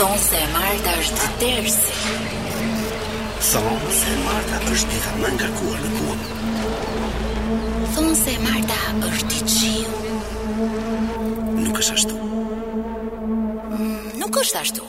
Thonë se e marta është tërsi. Thonë se e marta është dita më nga kuar në kuar. Thonë se e marta është i qiu. Nuk është ashtu. Mm, nuk është ashtu.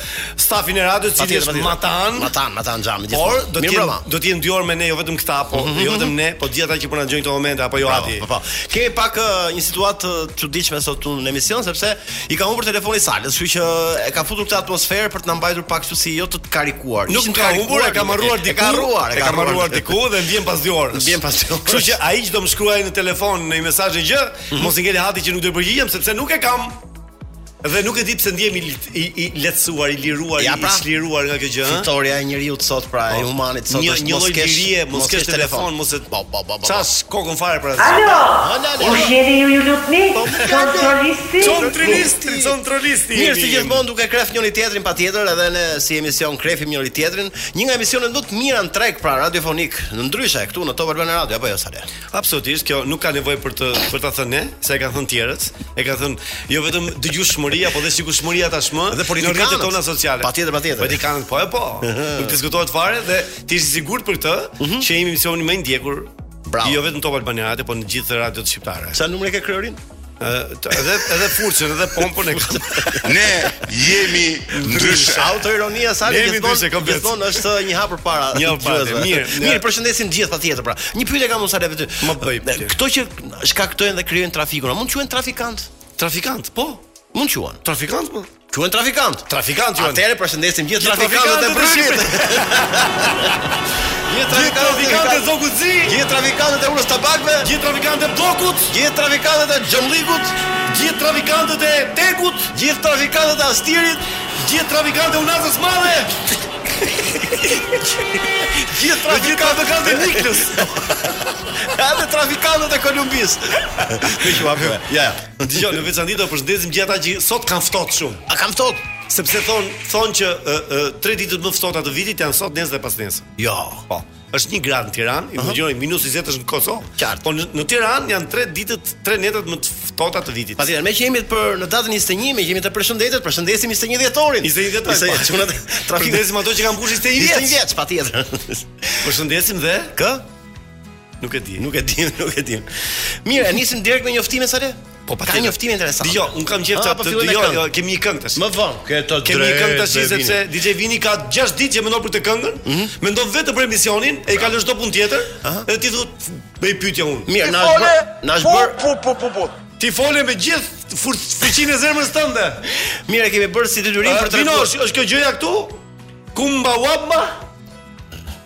Stafin e radios cili është Matan. Matan, Matan gjëma gjithmonë. Por do të jenë do të jenë dy orë me ne jo vetëm këta, po mm -hmm. jo vetëm ne, po gjithë ata që po na dëgjojnë këto momente apo jo Adi. Po, po. Ke pak uh, një situatë të çuditshme sot në emision sepse i ka humbur telefoni i Salës, kështu që e ka futur në këtë atmosferë për të na mbajtur pak kështu si jo të karikuar. Nuk ka humbur, e ka harruar diku. E ka harruar, e ka harruar diku dhe vjen pas dy orë. Vjen pas dy orë. Kështu që ai që do më shkruaj në telefon në një mesazh gjë, mm -hmm. mos i ngeli hatri që nuk do të përgjigjem sepse nuk e kam Dhe nuk e di pse ndiem i i, i lehtësuar, i liruar, ja, pra, i çliruar nga kjo gjë. Fitorja e njeriut sot pra, e po, humanit sot është mos kesh, liria, mos kesh telefon, mos e ba ba ba ba. Çash kokën fare për asgjë. Alo. Alo, alo. Unë jeni ju ju lutni. Po, kontrollisti. Kontrollisti, kontrollisti. Mirë, si gjithmonë duke kref njëri tjetrin patjetër edhe në si emision krehim njëri tjetrin. Një nga emisionet më të mira në treg pra radiofonik, Ndryshe këtu në Top Albania Radio apo jo sa Absolutisht, kjo nuk ka nevojë për të për ta thënë ne, se e kanë thënë tjerët. E kanë thënë jo vetëm dëgjueshmëria, por dhe shikueshmëria tashmë nëpër rrjetet tona sociale. Patjetër, patjetër. Politikanë po e po. Nuk diskutohet fare dhe ti je i sigurt për këtë mhm. që jemi emisioni më i ndjekur. Bravo. Jo vetëm Top Albania Radio, por në gjithë radiot shqiptare. Sa numri ke krehrin? edhe edhe furçën edhe pompën e kam. Ne jemi ndryshe. Autoironia Sale ne jemi ndryshe komplet. Gjithmonë është një hap përpara. Një hap përpara. Mirë, mirë, përshëndesim gjithë patjetër pra. Një pyetje kam unë Sale. Bëje. Ma bëj. Këto që shkaktojnë dhe krijojnë trafikun, a mund të quhen trafikant? Trafikant, po. Mund të quhen. Trafikant, po. Quhen trafikant. Trafikant quhen. Atëherë përshëndesim gjithë trafikantët e Prishtinës. Gjithë trafikantët e Zogut Zi, gjithë trafikantët e Urës Tabakëve, gjithë trafikantët e Bllokut, gjithë trafikantët e Xhamllikut, gjithë trafikantët e Tegut, gjithë trafikantët e Astirit, gjithë trafikantët e Unazës Madhe. Gjithë trafikantët e Niklës. Edhe trafikantët e Kolumbisë. Ju hapë. Ja. Dëgjo, në veçanti do përshëndesim gjithë ata që sot kanë ftohtë shumë. A kanë ftohtë? Sepse thon thon që ë ë tre ditët më ftohta të vitit janë sot, nesër dhe pasnesër. Jo. Po. Është 1 grad në Tiranë, imagjino minus 20 është në Kosovë. Qartë. Po në, në Tiranë janë tre ditët, tre netët më të ftohta të vitit. Patjetër, me që jemi për në datën 21, me që jemi të përshëndetet, përshëndesim 21 dhjetorin. 21 dhjetor, po. 21 çunat. Trafiku Përshëndesim ato që kanë mbushur 21 21 vjeç. vjeç, patjetër. Përshëndesim dhe Kë? Nuk e di. Nuk e di, nuk e di. Mirë, e nisim direkt me njoftimin sa le? Po pa. Ka njoftim interesant. Dgjoj, un kam gjetur ah, po atë. Jo, jo, kemi një këngë tash. Më vonë, ke të drejtë. Kemi një këngë tash sepse DJ Vini ka 6 ditë që mendon për këtë këngën. Mhm. Mendon vetëm për emisionin, e ka lënë çdo punë tjetër. Edhe ti thot, bëj pyetje un. Mirë, na bër, na bër. Po, po, po, po. Ti fole me gjithë fuqinë e zemrës tënde. Mirë, kemi bërë si detyrim ah, për të. Vini, është kjo gjëja këtu? Chumbawamba?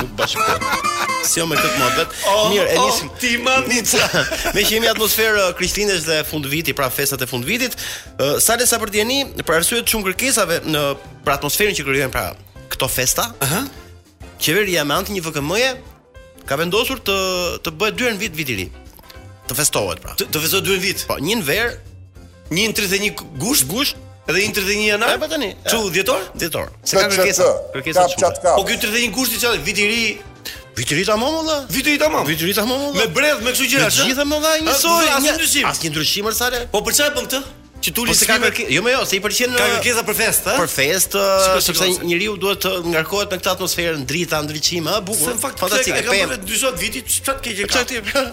Nuk bashkë Si jo me këtë mohabet. Oh, Mirë, e oh, nisim. Oh, ti manica. me që jemi atmosferë uh, Krishtlindjesh dhe fundviti, pra festat e fundvitit, uh, sa le sa për dijeni, për arsyet e shumë kërkesave në për atmosferën që krijojnë pra këto festa. Ëh. Uh -huh. Qeveria me anë të një VKM-je Ka vendosur të të bëhet dy herë në vit viti i ri. Të festohet pra. Të, të festohet dy herë në vit. Po, një në verë, një në 31 gusht, gusht Edhe një 31 janar? Po tani. Çfarë dhjetor? Dhjetor. Se ka kërkesa. Kërkesa çfarë. Po ky 31 gushti ça, vit i ri. Vit i ri tamam valla. Vit i ri tamam. Vit i ri tamam valla. Me bredh me këto gjëra. Të gjitha më valla njësoj. Asnjë ndryshim. Asnjë ndryshim sa le. Po për çfarë bën këtë? Që tuli po se ka kërkesë, jo më jo, se i pëlqen ka kërkesa për festë, për festë, sepse njeriu duhet të ngarkohet me këtë atmosferë drita, ndriçim, ha, bukur. Në fakt, fantastike. Ka bërë 40 viti, çfarë ke gjë? Çfarë ti?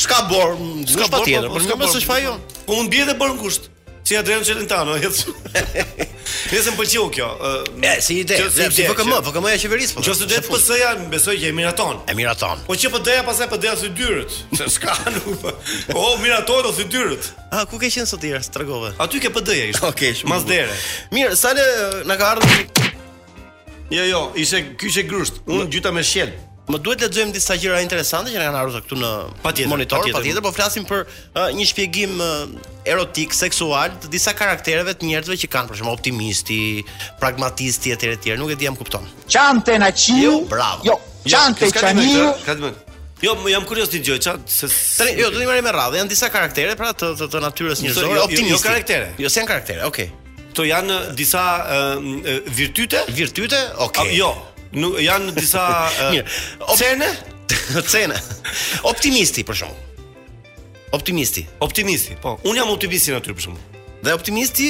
S'ka bor, s'ka bor tjetër, po, po, por nuk më s'është faji jonë. Po mund bie dhe bor n'gusht. Si Adrian Celentano, e thësë. Në se më pëlqeu kjo. E, si ide, si ide. VKM, VKM e qeverisë. Po. Që se do PS-ja, më besoj që e miraton. E miraton. Po qe PD-ja, po pastaj PD-ja s'di dyert. Se s'ka nuk. Po, miraton o s'di dyert. A ku ke qenë sot te dera, tregove? Aty ke PD-ja ishte. Okej, shumë. Mbas dere. Mirë, sa le na ka ardhur Jo, jo, ishte ky ishte grusht. Unë gjuajta me shqelm. Më duhet të lexojmë disa gjëra interesante që na kanë ardhur këtu në Patjetër, monitor, patjetër. patjetër, po flasim për uh, një shpjegim uh, erotik, seksual të disa karaktereve të njerëzve që kanë, për shembull, optimisti, pragmatisti etj etj, nuk e di a më kupton. Çante na qiu. Jo, bravo. Jo, Jo, çante s'ka çaniu. dimë, s'ka dimë. Jo, unë jam kurioz t'i dëgjoj ça, se Tani, jo, do t'i marrim me radhë. Janë disa karaktere pra të të, të natyrës njerëzore, jo, jo, jo optimistik. karaktere. Jo, s'janë karaktere. Okej. Këto janë eh, disa ë, ë, virtyte? Virtyte? A, Okej. jo, nuk janë disa ë, Mirë. Op- cene? Cene. Optimisti për shembull. Optimisti. Optimisti, po. Unë jam optimist si natyrë për shembull. Dhe optimisti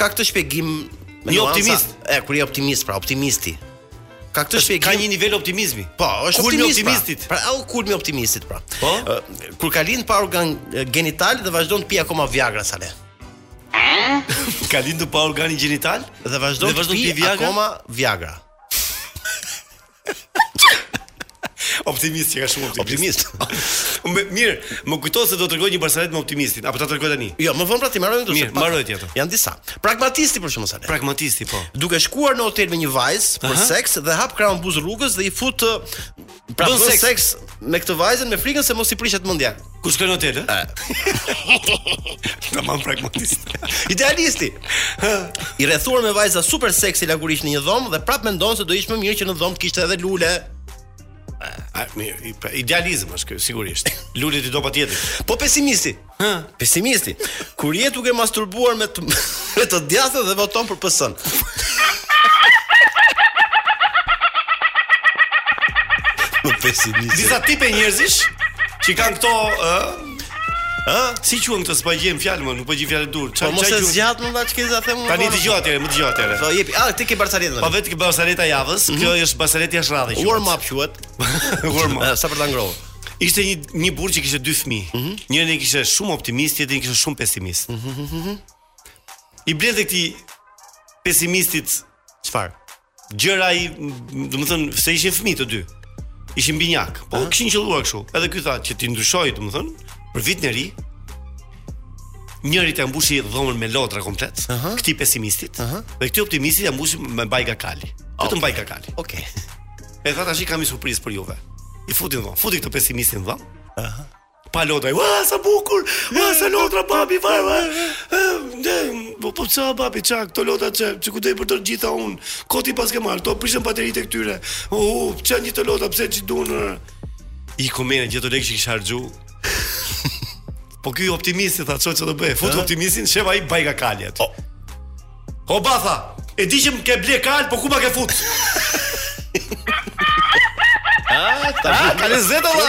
ka këtë shpjegim me Një nuanca. optimist. E, kur je optimist, pra optimisti. Ka këtë shpjegim. Ka një nivel optimizmi. Po, është kulmi pra. i optimistit. Pra, ai kulmi i optimistit pra. Po. Kur ka lind pa organ gjenital dhe vazhdon të pi akoma Viagra sa le. Ka lindur pa organ gjenital dhe vazhdon të pi akoma Viagra. Optimist që ka shumë optimist. Optimist. Më mirë, më kujto se do të tregoj një barsaletë me optimistin, apo ta tregoj tani. Jo, më vonë pra t'i mbaroj këtu. Mirë, mbaroji ti ato. Janë disa. Pragmatisti për shkak të sallës. Pragmatisti po. Duke shkuar në hotel me një vajzë për seks dhe hap krahun buzë rrugës dhe i fut pra bën seks. seks me këtë vajzën me frikën se mos i prishet mendja. Ku shkon hotel? ë? Tamam pragmatist. Idealisti. I rrethuar me vajza super seksi lakuriq në një dhomë dhe prapë mendon se do ishte më mirë që në dhomë të kishte edhe lule. A, mirë, i- pa- idealizëm është ky, sigurisht. Lulet i do patjetër. Po pesimisti. Hë, pesimisti. Kur je duke masturbuar me të Me të djathtë dhe voton për PS-n. Më pesimist. Disa tipe njerëzish që i kanë këto, ë, ë, si quhen këto, s'po e gjejmë fjalë, më, nuk po gjej fjalën e duhur. Po mos e zgjat më vaj ç'ke, ça them unë. Tani dëgjo atëherë, më dëgjo atëherë. Po jepi, a ti ke barsaletën? Po veç ke barsaleta e javës, mhm. kjo është barsaleta jashtë radhës. Warm up quhet. Warm up. Sa për ta ngrohur. Ishte një një burrë që kishte dy fëmijë. Mm -hmm. Njërin e kishte shumë optimist, tjetrin e kishte shumë pesimist. Mm -hmm. i ble këtij pesimistit çfarë? Gjëra i, domethënë, se ishin fëmijë të dy. Ishin binjakë, po kishin qëlluar kështu. Edhe ky tha që t'i ndryshoj, domethënë, për vitin e ri. Njërit ia mbushi dhomën me lodra komplet, uh -huh. këtij pesimistit, uh -huh. dhe këtij optimistit ia mbushi me bajga kali. Vetëm okay. bajga kali. Okej. Okay. E tha tash i kam një surprizë për juve. I fut në dhomë, futi këtë pesimistin në dhomë. Aha. Uh -huh. Pa lodra, ua, sa bukur, ua, sa lodra, babi, va, va, ne, po, po, sa, babi, ça, këto lodra, që, që ku do luaj me të gjitha unë, kot i paske marrë, do prishen bateritë e këtyre, u, u, ça janë këto lodra, pse që dunë, i ku më, gjithë ato lekë që kisha harxhu, po ky optimisti, tha, ça do të bëjë, fut optimistin, shef ai bajga kali. O baba, e di që më ke ble kalë, po ku ma ke fut? Ah, ta ah, ka le zeta la.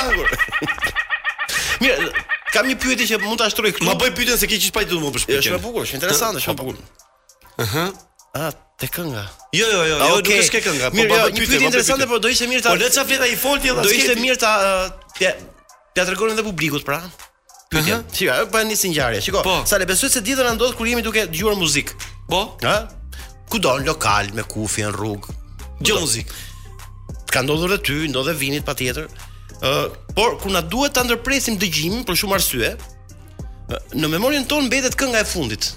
Mirë, kam një pyetje që mund ta shtroj këtu. Ma bëj pyetjen se ke qysh para dy më përshpytje. Është e bukur, është interesante, është e bukur. Aha. Ah, te kënga. Jo, jo, jo, jo, nuk është ke kënga. Po bëj një pyetje interesante, por do ishte mirë ta. Po le ça fleta i folti edhe. Do ishte mirë ta eh, t'ia tregojmë edhe publikut pra. Pyetja. Uh -huh. Shiko, ajo pa nisi ngjarje. Shiko, po. sa le besoj se e dini na ndodh kur jemi duke dëgjuar muzikë. Po. Ha? Kudo në lokal me kufje në rrugë. Dëgjojmë muzikë. Ka ndodhur edhe ty, ndodh edhe Vinit patjetër. Ë, uh, por kur na duhet ta ndërpresim dëgjimin për shumë arsye, në memorien tonë mbetet kënga e fundit.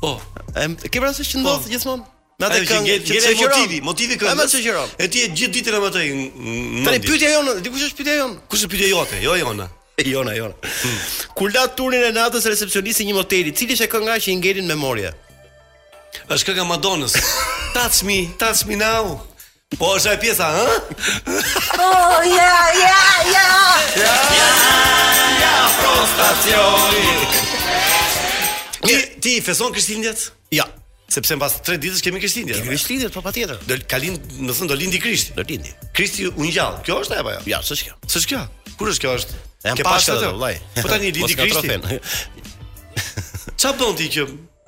Po. E ke parasysh që ndodh po. gjithmonë? Nga ajo këngë që ngel ai motivi, motivi i këngës. Edhe të shoqëron. E ti je gjithë ditën me atë. Tani pyetja jonë, di kush është pyetja jonë. Kush është pyetja jote? Jo jona. Jona, jona. Hmm. Kur la turnin e natës recepsionisti i një moteli, cila ishte kënga që i ngeli në memorie? Është kënga e Madonës. Touch me, touch me now. Po është e pjesa, ha? Oh, ja, ja, ja. Ja, ja, prostacioni. Ti ti feston Krishtlindjet? Ja. Sepse pas 3 ditësh kemi Krishtlindje. Kemi Krishtlindje, po patjetër. Do ka lind, më thënë do lindi Krishti. Do lindi. Krishti u ngjall. Kjo është apo jo? Ja, s'është kjo. S'është kjo. Kur është kjo është? Ke Pashkët vllai. Po tani lindi Krishti. Ça bën ti që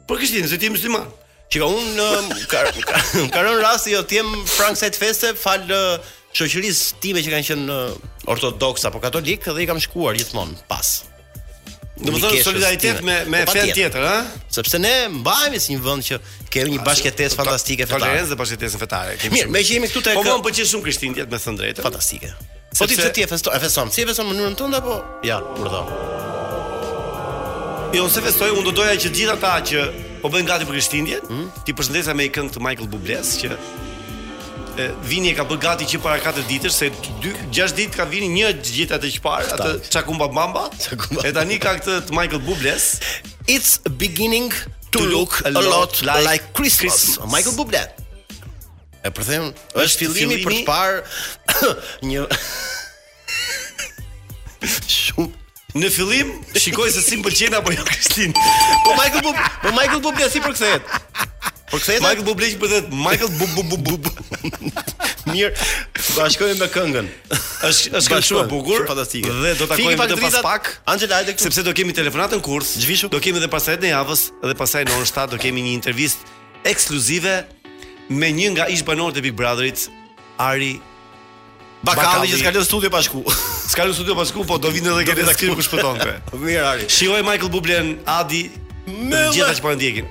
Për Krishtin, se ti je musliman. Çka un ka ka rënë rasti jo të jem fans i kësaj feste fal shoqërisë time që kanë qenë ortodoks apo katolik dhe i kam shkuar gjithmonë pas. Domethënë solidaritet me me po, fen tjetër, ha? Sepse ne mbahemi si një vend që kemi një bashkëjetesë fantastike fetare. Faleminderit dhe bashkëjetesën fetare. Mirë, me që jemi këtu tek Po më pëlqen shumë Krishtlindjet me thënë të drejtën. Fantastike. Po ti pse ti e feston? E feston. Si e feston mënyrën tënde apo? Ja, urdhon. Jo, se festoj, unë do doja që të gjithë ata që po bëhen gati për Krishtlindje, mm? t'i përshëndesja me një këngë të Michael Bublésë që Vini e ka bërë gati që para 4 ditësh se 6 ditë ka Vini një gjithë atë çfarë, atë Çakumba Bamba. Çakumba. E tani ka këtë të Michael Bublé. It's beginning to, to look, look a lot like, like Christmas. Christmas. Michael Bublé. E përkthejmë, është fillimi për të parë një shumë Në fillim, shikoj se si më pëlqen apo jo Krishtlindja. Po Michael Bublé, po Michael Bublé si përkthehet? Përkthehet Michael Bublé që bëhet Michael bu bu bu bu. bu. Mirë, bashkohemi me këngën. Është është këngë shumë e bukur, fantastike. Dhe do ta kemi vetëm pas pak. Anxhela hajde këtu. Sepse do kemi telefonatën kurth. Zhvishu. Do kemi edhe personazhin e javës dhe pastaj në orën 7 do kemi një intervistë ekskluzive me një nga ish banorët e Big Brotherit, Arjan Bakalli që s'ka lënë studio pa shku. S'ka lënë studio pa shku, po do vijë edhe këtë taktim ku shpëton këtë. Po mirë Ari. Lëshoje Michael Bublén, Adi, me gjithë ata që po ndjekin.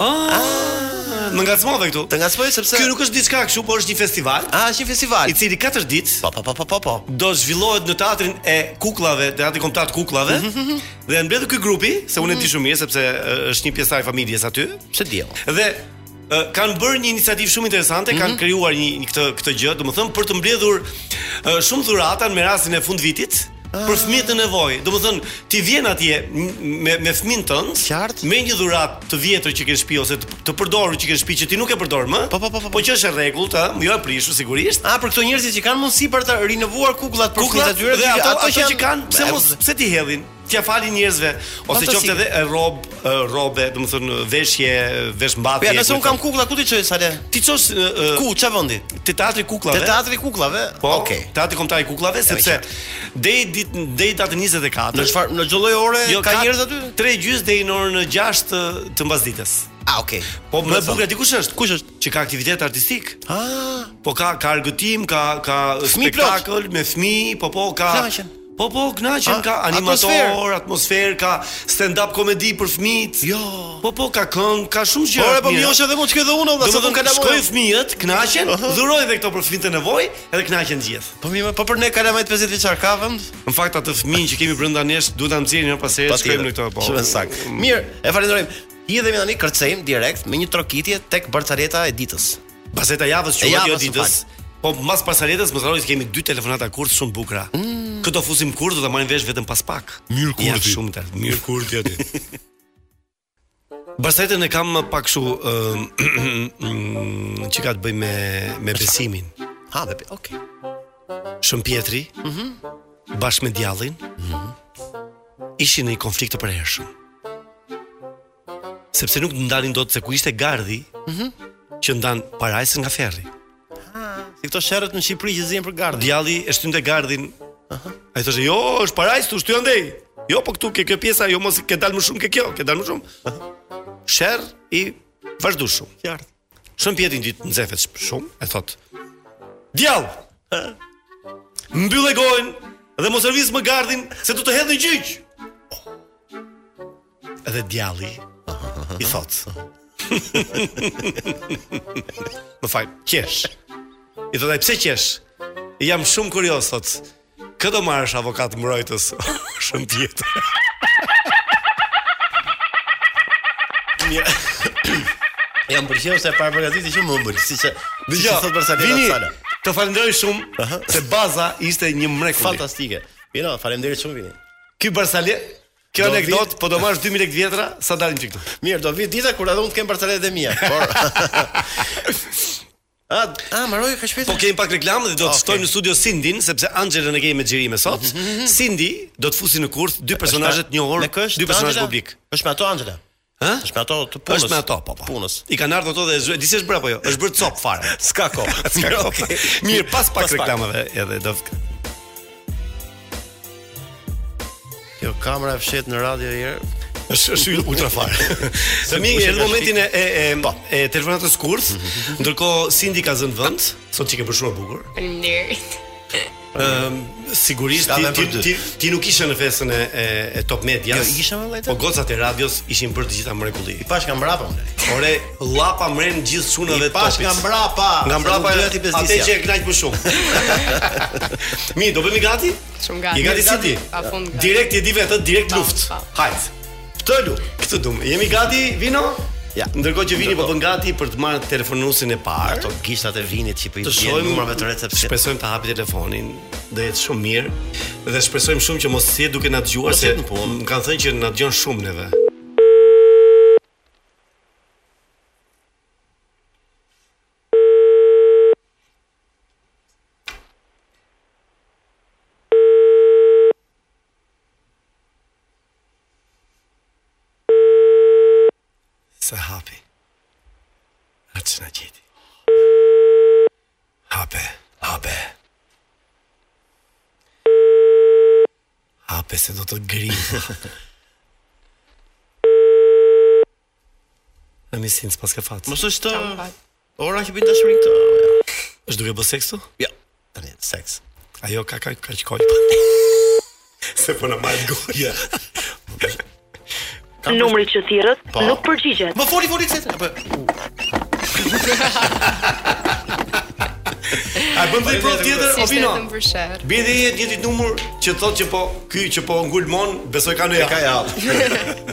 Ah, më ngacmove këtu. Të ngacmoj sepse Ky nuk është diçka kështu, por është një festival. A, është një festival. I cili 4 ditë. Po, po, po, po, po, po. Do zhvillohet në teatrin e kukullave, teatrin kombëtar të kukullave. Mm -hmm. Dhe janë mbledhur ky grupi, se unë mm -hmm. e di mhm. shumë mirë sepse është një pjesëtar i familjes aty. Po e di. Dhe kanë bërë një iniciativë shumë interesante, mm -hmm. kanë mhm. krijuar një këtë këtë gjë, domethënë për të mbledhur shumë dhurata me rastin e fundvitit. për fëmijët në nevojë. Domethënë, ti vjen atje me me fëmijën tënd, me një dhuratë të vjetër që ke në shtëpi ose të, të përdorur që ke në shtëpi që ti nuk e përdor më. Po po po po. Po që është e rregullt, ëh, jo e prishur sigurisht. Ah, për këto njerëzit që kanë mundësi për të rinovuar kukullat për fëmijët e rrobe, do të thon veshje, vesh mbathje. Po nëse un kam kukulla, ku t'i çoj Salë? T'i çosh ku ç'a vendi? Te teatri i kukullave. Te teatri i kukullave. Po, okay. Teatri kombëtar i kukullave sepse deri ditë deri datë 24. Në çfarë në çdo lloj ore jo, ka njerëz aty? 3 gjys deri në orën 6 të, të mbasdites. Ah, okay. Po më e bukura di kush është? Kush është? Që ka aktivitet artistik. Ah, po ka ka argëtim, ka ka spektakël me fëmijë, po po ka. Kënaqen. Po po, kënaqen ka animator, atmosferë, ka stand up komedi për fëmijët. Jo. Po po, ka këngë, ka shumë gjëra. Ore po më josh dhe mund të shkoj dhe unë valla, se do të kaloj. Shkojnë fëmijët, kënaqen, dhurojnë edhe këto për fëmijët në nevojë, edhe kënaqen të gjithë. Po mirë, po për ne kalamaj 50 vjeçar ka vend. Në fakt atë fëmijë që kemi brenda nesh, duhet ta nxjerrim herë pas here, shkojmë në këtë po. Shumë sakt. Mirë, e falenderojmë. Hidhemi tani kërcejmë direkt me një trokitje tek barcaleta e ditës. Barcaleta e javës që jo e ditës. Po mas barcaletës mos harroni se kemi dy telefonata kurth shumë të bukura. Mm. Kë do fusim kurth do ta marrin vesh vetëm pas pak. Mirë kurthi. Ja, shumë të. Mirë kurthi aty. Barcaletën e kam pak kështu ëh çka ka të bëj me me besimin. Ha, dhe, okay. Shën Pjetri. Mhm. Mm bashkë me djallin. Mhm. Mm ishin në një konflikt të përhershëm. Sepse nuk e ndanin dot se ku ishte gardhi, ëh, mm -hmm. që ndan parajsën nga ferri. Ah, si këto sherrët në Shqipëri që zihen për gardh. Djalli e shtynte gardhin. Ëh. Uh -huh. Ai thoshte, "Jo, është parajsë, shtyhu andej." Jo, po këtu ke kjo pjesa, jo mos ke dalë më shumë ke kjo, ke dalë më shumë. Uh -huh. Sherr i vazhdueshëm. Qartë. Shën Pjetri një ditë nxefet shumë, i thot. Djall. Mbylle gojën dhe mos e lëviz më gardhin se do të të hedh në gjyq. Edhe djalli i thot. Më fal, qesh. I thotë pse qesh? Jam shumë kurioz thot. Kë do marrësh avokat mbrojtës? Shën Pjetër. Ja më pëlqeu se para përgatiti që më ëmbël, siç do të thotë për Salina Sala. Të falenderoj shumë se baza ishte një mrekulli. Fantastike. Mirë, faleminderit shumë Vini. Ky barcale Kjo anekdot, vi... po do marrësh 2000 lekë të vjetra, sa dalim këtu. Mirë, do vi dita kur edhe unë të kem barcaletat e mia, por A, a mbaroi kaq shpejt. Po kemi pak reklamë dhe do të okay. shtojmë në studio Sindin, sepse Anxhelën e kemi me xhirime sot. Mm -hmm. Sindi do të fusi në kurth dy personazhe të njohur, dy personazhe publik. Është me ato Anxhela. Ë? Është me ato të punës. Është me ato, po, po. Punës. I kanë ardhur ato dhe zë, di si është bërë apo jo? Është bërë cop fare. S'ka kohë. S'ka kohë. Okej. Mirë, pas pak reklamave edhe do të Kjo kamera e fshehtë në radio herë. Është është yll ultra fare. Jemi në momentin e e e, po. e telefonatës kurth, ndërkohë Sindi ka zënë vend, sot qenke shumë bukur. Faleminderit. Ëm sigurisht ti, ti, ti, ti nuk ishe në festën e e, e Top Medias. Jo, isha vëllai. Po gocat e radios ishin bërë të gjitha mrekulli. I pashë nga mbrapa. Ore, llapa mren gjithë çunave të Topit. I pashë nga mbrapa. Nga mbrapa e ti pesë Atë që e kënaq më shumë. Mirë, do bëhemi gati? Shumë gati. I gati si ti? Direkt e di vetë, direkt luftë. Hajt. Ptëlu, këtë dum. Jemi gati, Vino? Ja, ndërkohë që Vini po bën gati për të marrë telefonusin e parë. Ato gishtat e Vinit që po i bien numrave të recepsionit. Shpresojmë ta hapi telefonin, do jetë shumë mirë dhe shpresojmë shumë që mos të jetë duke na dëgjuar se po, më kanë thënë që na dëgjon shumë neve. S'e hapi. Atë që në gjeti. Hape, hape. Hape se do të grimë. Në misin, s'paske fat. Mos është të... Ora që bëjnë dashuri këto. Është duke bërë seks tu? Ja. Tani, seks. Ajo ka ka ka qkoj. Se po na marr goja. Numri që thirrët nuk përgjigjet. Më foli foli çetën apo? A bën dhe provë tjetër o Vino? Bjer dhe një tjetër numër që thotë që po ky që po ngulmon, besoj ka në ja. Ka ja.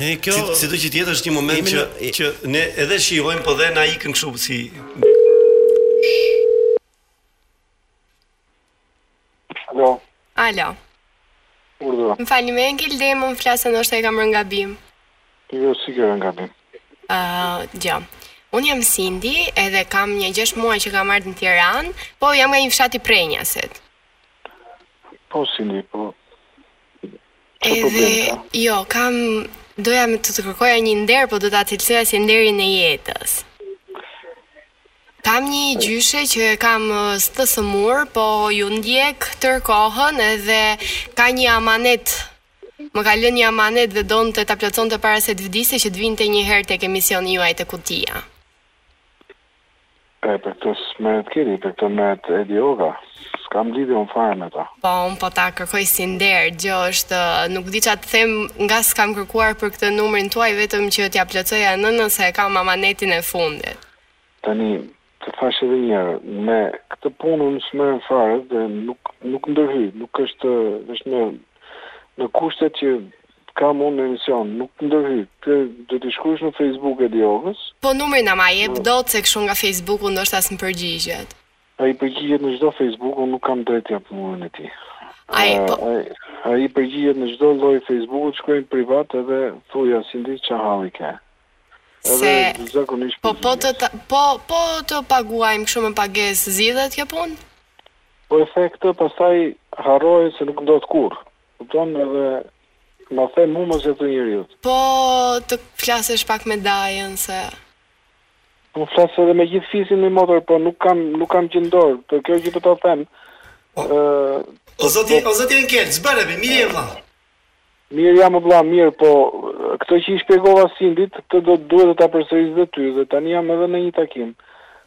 E kjo si, si do që tjetër është një moment që në... që ne edhe shijojmë po dhe na ikën kështu si Alo. Alo. Urdhëro. Më falni me Engjëll Demon flas ndoshta e kam rënë gabim. Jo, s'i ke rënë gabim. Ëh, uh, jo. Unë jam Cindy, edhe kam një 6 muaj që kam ardhur në Tiranë, po jam nga një fshat i Prrenjasit. Po Cindy, po Edhe jo, kam doja të të kërkoja një nder, po do ta cilësoja si nderin e jetës. Kam një gjyshe që e kam të sëmurë, po ju ndjek tërë kohën edhe ka një amanet. Më ka lënë një amanet dhe donte ta plotësonte para se të vdiste që të vinte një herë tek emisioni juaj te Kutia. E për këtë s'merret Kedi, për këtë merret Edi Oga, s'kam lidhje unë fare me ta. Po unë po ta kërkoj si nder, gjë është, nuk di ça të them, nga s'kam kërkuar për këtë numrin tuaj vetëm që t'ja plotësoja nënës se e kam amanetin e fundit. Tani, të thash edhe një herë, me këtë punë unë s'merrem fare dhe nuk nuk ndërhyj, nuk është, është në në kushtet që Të kam unë në emision, nuk të ndërhyj. Ti do t'i shkruash në Facebook Edi Ogës. Po numrin na ma jep dot se kshu nga Fejsbuku ndoshta smë përgjigjet. Ai përgjigjet në çdo Fejsbuk, unë nuk kam drejt të jap numrin e tij. Ai po Ai përgjigjet në çdo lloj Fejsbuku, të shkruaj privat edhe thuaji Sindi ça halli ke. Edhe se... zakonisht po po të ta, po po të paguajmë kështu me pagesë zgjidhet kjo punë? Po e the këtë, pastaj harroj se nuk ndodh kurrë. Kupton edhe ma the mu mos ja thu njeriut. Po të flasësh pak me dajën se. Unë flasë edhe me gjithë fisin një motër, po nuk kam, nuk kam gjë në dorë, për këtë që po të them. O, uh, o zoti, po, o zoti Enkel, ç'bëre, be, mirë je vla. Mirë jam vla, mirë, po këtë që i shpjegova Sindit, këtë do të duhet të ta përsëris dhe ty, dhe tani jam edhe në një takim.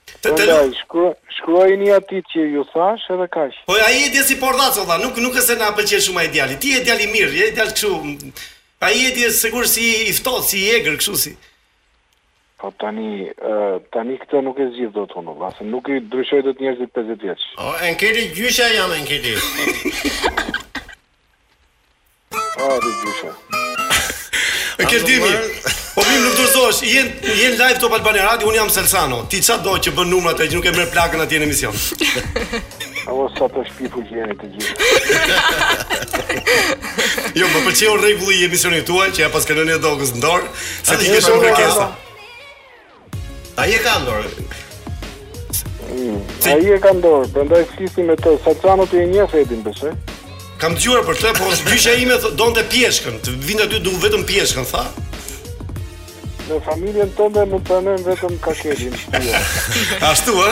Të të lu. Prandaj shkruajini atij që ju thash edhe kaq. Po ai Edi si pordhac o vlla, nuk nuk është se na pëlqen shumë ai djali. Ti je djalë i mirë, je djalë kështu, ai Edi është sigurisht si i ftohtë, si i egër kështu si. Po tani, tani këtë nuk e zgjidh dot unë o vlla, se nuk i ndryshoj dot njerëzit pesëdhjetë vjeç. O Enkeli gjysha jam Enkeli. Ah, dhe gjyshja. Eldemi. Po vim nuk dorzosh, jeni jeni live Top Albania Radio, un jam Selsano. Ti ça do që bën numrat e që nuk e merr plakën atje në emision. O sa të shpifur që jeni të gjithë. Jo, më pëlqeu rregulli i emisionit tuaj që e paska kanën e dogës në dorë, se ti ke shumë kërkesa. Ai e ka në dorë? Ai e ka në dorë? Prandaj flisni me të. Salsano ti e njeh Edin besoj. Kam dëgjuar për të, por gjyshja ime donte pjeshkën, të vinte aty duhet vetëm pjeshkën, tha. Në familjen tënde mund të pranojmë vetëm kakelin. Ashtu ë?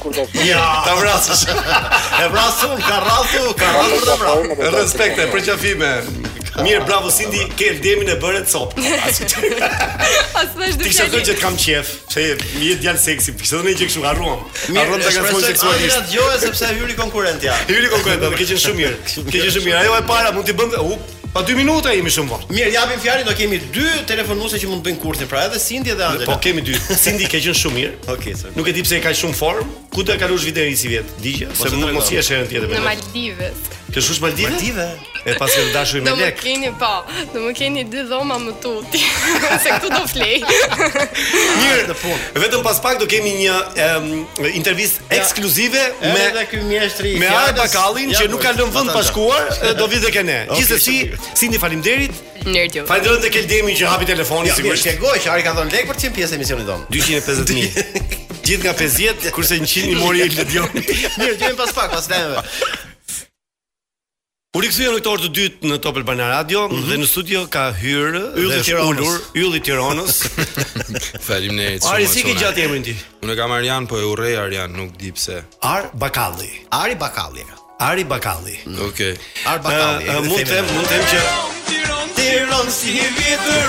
kur do shkoj. Ja, ta vrasësh. E vrasu, ka rrasu, ka rrasu ta vrasë. Respekte për qafime. Mirë, bravo Sindi, Eldemin e bëre copë. As më është. Ti sa që kam qef, se më je djalë seksi, pse do ne gjej kështu harruam. Harruam ta ngacmoj seksualisht. Ai dëgjoi sepse hyri konkurrentja. Hyri konkurrentja, ke qenë shumë mirë. Ke qenë shumë mirë. Ajo e para mund t'i bënte, Pa dy minuta jemi shumë vonë. Mirë, japim fjalën, do kemi dy telefonuese që mund të bëjnë kurthin, pra edhe Sindi edhe Anxhela. Po kemi dy. Sindi ka qenë shumë mirë. Okej, okay, Nuk e di pse ka shumë form. Ku do të kalosh vitin e ri sivjet? Dëgjo, po se mund mos jesh herën tjetër me. Në Maldive. Të shkosh Maldive? Maldive. E paske të dashur me lek. Do më keni po. Do më keni dy dhoma më tutje. Se këtu do flej. Mirë, në fund. Vetëm pas pak do kemi një intervistë ekskluzive me edhe ky mjeshtri me Ari Bakallin që nuk ka lënë vend pa shkuar, do vijë tek ne. Gjithsesi, Sindi faleminderit. Mirë Faleminderit dhe Eldemit që hapi telefonin ja, sigurisht. Ja, shpjegoj që Ari ka dhënë lek për 100 pjesë emisionit tonë. 250.000. Gjithë nga 50, kurse 100 i mori Ledioni. Mirë, jemi pas pak pas lajmeve. U rikthyem në këtë orë të dytë në Top Albania Radio mm -hmm. dhe në studio ka hyrë Ylli i Tiranës. Ylli i Tiranës. Faleminderit shumë. Ari si ke gjatë emrin ti? Unë kam Arjan, po e urrej Arjan, nuk di pse. Ar Bakalli. Ari Bakalli. Ari Bakalli. Mm. Okej. Okay. Ar Bakalli. Uh, uh, mund të mund të them që tirons i vjetër.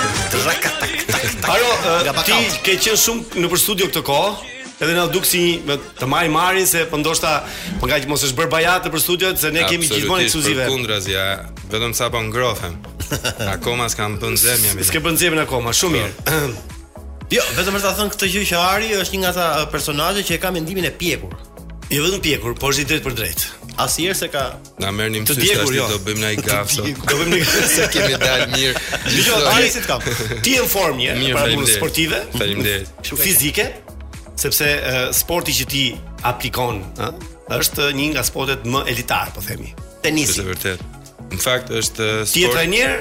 Aro, uh, ti ke qenë shumë nëpër studio këtë kohë? Edhe na duk si me të, ma marrin se po ndoshta po ngaqë mos është bërë bajat për studiot se ne kemi gjithmonë ekskluzive. Përkundrazi, ja, vetëm sapo ngrohem. Akoma s'kam bërë nxemjen. S'ke bërë nxemjen akoma, shumë mirë. Po. Jo, vetëm për ta thënë këtë gjë që Ari është një nga ata uh, personazhe që e ka mendimin e pjekur. Jo vetëm pjekur, por është i drejtpërdrejtë. Asnjëherë s'e ka Na merrni mësysh tash jo. do bëjmë një gafë sot. Do bëjmë një gafë se kemi dalë mirë. Dëgjo, Ari si të kam. Ti je në formë një, mirë, paraqitje sportive. Faleminderit. Fizike, sepse uh, sporti që ti aplikon, ë, është një nga sportet më elitare, po themi. Tenisi. Është vërtet. Në fakt është sport. Ti je trajner?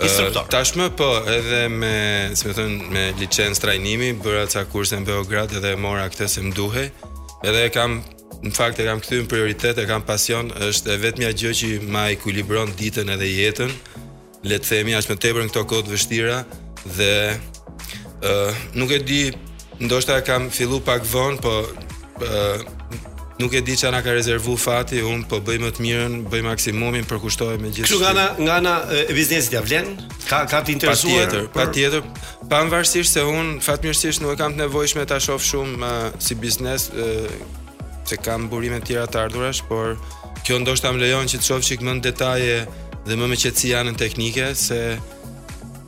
Instruktor. Uh, tashmë po, edhe me, si me thënë, me licencë trajnimi, bëra ca kurse në Beograd edhe mora këtë se më duhej. Edhe kam Në fakt e kam kthy në prioritet, e kam pasion, është e vetmja gjë që ma ekuilibron ditën edhe jetën. Le të themi aq më tepër në këto kohë të vështira dhe ë uh, nuk e di, ndoshta e kam fillu pak vonë, po ë uh, nuk e di ça na ka rezervu fati, unë po bëj më të mirën, bëj maksimumin, përkushtohem me gjithë. Kjo nga ana e biznesit ia vlen? Ka ka të interesuar? Patjetër, patjetër. Pavarësisht se unë fatmirësisht nuk e kam të nevojshme ta shoh shumë uh, si biznes, uh, se kam burime të tjera të ardhurash, por kjo ndoshta më lejon që të shoh çik më në detaje dhe më me qetësi anën teknike se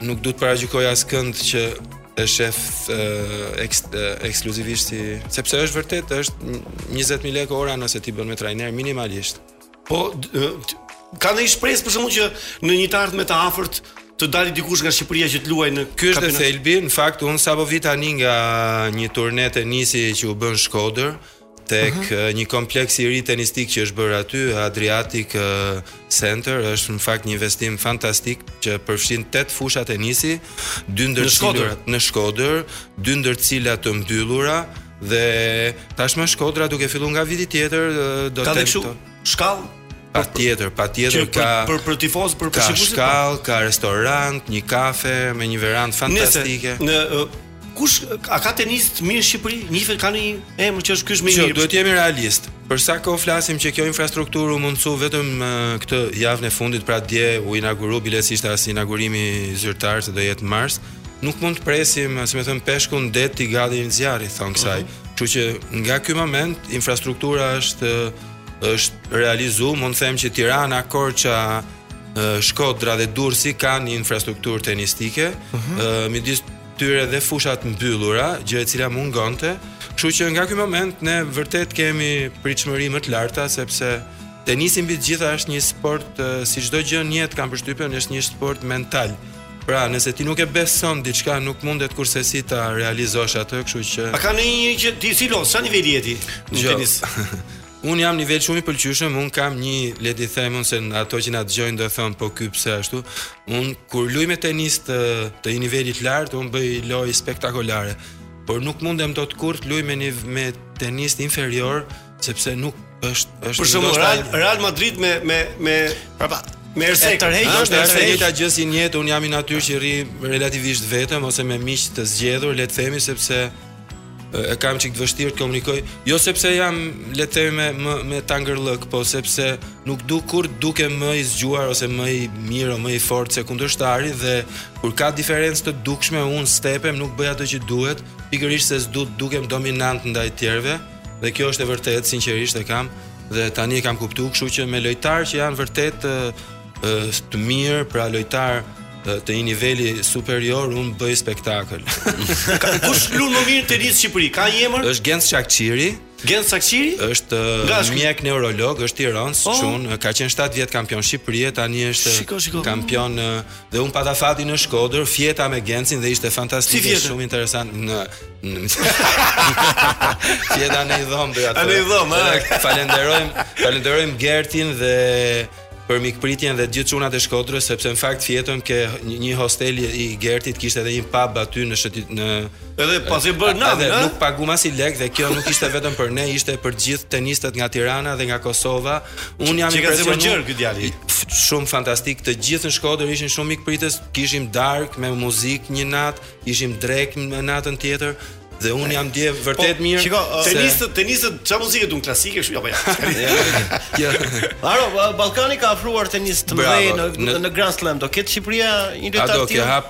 nuk dua të paragjykoj askënd që e shef eks, ekskluzivisht si sepse është vërtet është 20000 lekë ora nëse ti bën me trajner minimalisht Po ka ndonjë shpresë për shembull që në një të ardhme të afërt të dali dikush nga Shqipëria që të luajë në ky është dhe thelbi në fakt unë sapo vij tani nga një turne tenisi që u bë në Shkodër tek uh mhm. -huh. një kompleks i ri tenistik që është bërë aty Adriatic Center është në fakt një investim fantastik që përfshin 8 fusha tenisi dy ndër në Shkodër në Shkodër dy ndër të cilat të mbyllura Dhe tashmë Shkodra duke fillu nga viti tjetër do të Ka dhe kështu shkallë Patjetër, patjetër ka për për tifozë për për shikuesit. Ka shkallë, ka restorant, një kafe me një verandë fantastike. Në kush a ka tenist të mirë në Shqipëri? Njihet, ka ndonjë emër që është ky më i miri. Duhet të jemi realistë. Për sa kohë flasim që kjo infrastrukturë u mundsu vetëm këtë javën e fundit, pra dje u inauguru biles s'ishte as inaugurimi zyrtar se do jetë në mars. Nuk mund të presim, si më thënë, peshku n'det tigani n'zjarr, thonë kësaj. Mhm. Kështu uh -huh. që nga ky moment infrastruktura është është realizu, mund të them që Tirana, Korça, Shkodra dhe Durrësi kanë një infrastrukturë tenistike, uh mhm. -huh. midis tyre dhe fushat e mbyllura, gjë e cila mungonte. Kështu që nga ky moment ne vërtet kemi pritshmëri më të larta sepse Tenisi mbi të gjitha është një sport si çdo gjë në jetë kam përshtypjen, është një sport mental. Pra, nëse ti nuk e beson diçka, nuk mundet kurrsesi ta realizosh atë, kështu që A ka ndonjë që ti si lu, sa niveli je ti në tenis? Un jam nivel shumë i pëlqyeshëm, un kam një le të them un se ato që na dëgjojnë do thon po ky pse ashtu. Un kur luaj me tenistë të një niveli të lartë, un bëj lojë spektakolare. Por nuk mundem dot kurrë të luaj me një me tenist inferior, sepse nuk është është për shembull Real, Real Madrid me me me prapa Me Ersek, të drejtë, është e drejtë. Është e njëjta gjë si në jetë, un jam i natyrë që rri relativisht vetëm ose me miq të zgjedhur, le të themi sepse e kam çik të vështirë të komunikoj, jo sepse jam le të themi më me tangërllëk, po sepse nuk du kur dukem më i zgjuar ose më i mirë ose më i fortë se kundërshtari dhe kur ka diferencë të dukshme un stepem, nuk bëj atë që duhet, pikërisht se s'du të dukem dominant ndaj të tjerëve. Dhe kjo është e vërtetë, sinqerisht e kam dhe tani e kam kuptuar, kështu që me lojtar që janë vërtet të, të mirë, pra lojtar të një niveli superior un bëj spektakël. Kush lun më mirë tenis n'Shqipëri? Ka një emër? Është Genc Shakçiri. Genc Shakçiri? Është mjek neurolog, është tironc, oh. çun, ka qenë 7 vjet kampion Shqipërie, tani është shiko, shiko. kampion Dhe un pata fatin në Shkodër, fjeta me Gencin dhe ishte fantastike, ishte shumë interesant në në fjeta në dhom do thënë. Në dhom, falenderojm, falenderojm Gertin dhe për mikpritjen dhe gjithë çunat e Shkodrës sepse në fakt fjetëm ke një hostel i Gertit kishte edhe një pub aty në shëtit në Edhe pastaj bëmë natë, edhe nuk paguam asnji lek dhe kjo nuk ishte vetëm për ne, ishte për gjithë tenistët nga Tirana dhe nga Kosova. Un jam i impresionuar nga ky djali. Shumë fantastik, të gjithë në Shkodër ishin shumë mikpritës, kishim dark me muzikë një natë, ishim drek në natën tjetër. Dhe un jam dje po, vërtet po, mirë. Shiko, se... tenistët, tenistët, ça muzikë duan klasike kështu apo ja. Ja. Aro, Ballkani ka ofruar tenistë të mëdhenj në, në në Grand Slam. Do ketë Shqipëria një lojtar tjetër.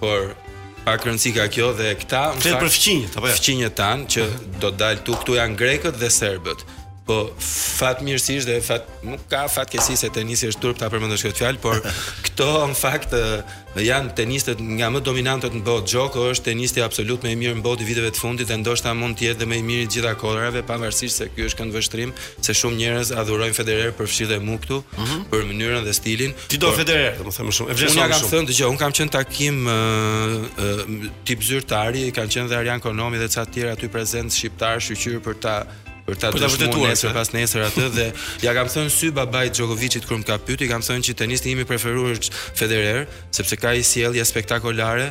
Por pak rëndësi ka kjo dhe këta më fal. për fqinjët apo jo? Fqinjët tan që do të dalë tu këtu janë grekët dhe serbët. Po fat mirësisht dhe fat nuk ka fatkeqësi se tenisi është turp ta përmendësh këtë fjalë, por këto në fakt janë tenistët nga më dominantët në botë. Djoko është tenisti absolut më i mirë në botë i viteve të fundit dhe ndoshta mund të jetë dhe më i miri i gjitha kohërave pavarësisht se ky është këndvështrim se shumë njerëz adhurojnë Federer, përfshirë dhe mua këtu, mm -hmm. për mënyrën dhe stilin. Ti do por... Federer, domethënë më shumë. E vlerëson më shumë. Unë ia kam thënë, dëgjo, unë kam qenë takim uh, uh, tip zyrtari, kanë qenë dhe Arjan Konomi dhe ca të tjerë aty prezent shqiptar, shyqyr për ta për ta dëshmuar nesër pasnesër atë dhe ia kam thënë në sy babait Djokovicit kur më ka pyet, i kam thënë që tenisti im i preferuar është Federer, sepse ka një sjellje spektakolare,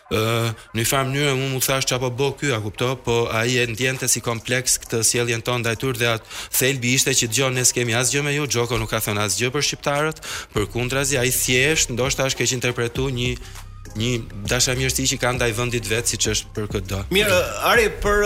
Ë, në një farë mënyre unë thash ç'apo bo ky, a kupto, po ai e ndjente si kompleks këtë sjelljen tonë ndaj tyre dhe thelbi ishte që dëgjo ne s'kemi asgjë me ju, Xhoko nuk ka thënë asgjë për shqiptarët, përkundrazi ai thjesht ndoshta është keqinterpretu një një dashamirësi që ka ndaj vendit vet siç është për këdo. Mirë, Ari, për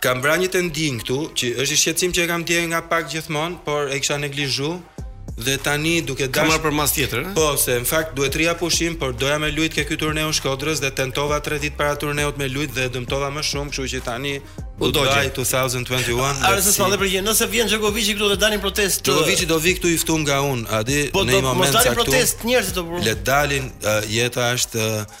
Kam vra një tendin këtu, që është një shqetësim që e kam ndjerë nga pak gjithmonë, por e kisha neglizhu dhe tani duke dashur Kam marrë përmasë tjetër, ëh? Po, se në fakt duhet rrija pushim, por doja me lujt ke ky turneu i Shkodrës dhe tentova 3 ditë para turneut me lujt dhe dëmtova më shumë, kështu që tani U dogje. Goodbye 2021. Are se spalle për gjë. Nëse vjen Djokovic-i këtu dhe dalin protestë. Djokovic-i do vi këtu i ftuar nga unë, a di, po, në një moment të caktuar. Po do të dalin protestë njerëzit të burrë. Le të dalin, uh, jeta është uh,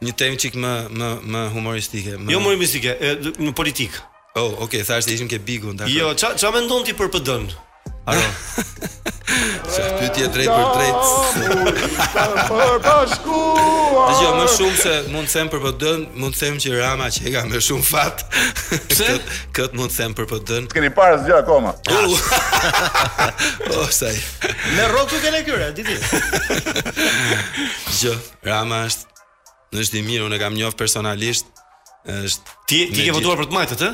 Një temë çik më më më humoristike, më Jo më humoristike, në politikë. Oh, okay, thash se ishim ke Bigu ndaj. Jo, ça ça mendon ti për PD-n? Aro. Sa pyetje e drejtpërdrejtë. Për bashku. Dëgjo më shumë se mund të them për PD-n, mund të them që Rama që ka më shumë fat. Pse? Kët mund të them për PD-n. S'keni parë asgjë akoma. Oh, sa. Me rrotu kanë këre, di ti. Dëgjo. Rama është në është i mirë, unë e kam njohë personalisht. Është Ti ti ke votuar për të majtët, ë?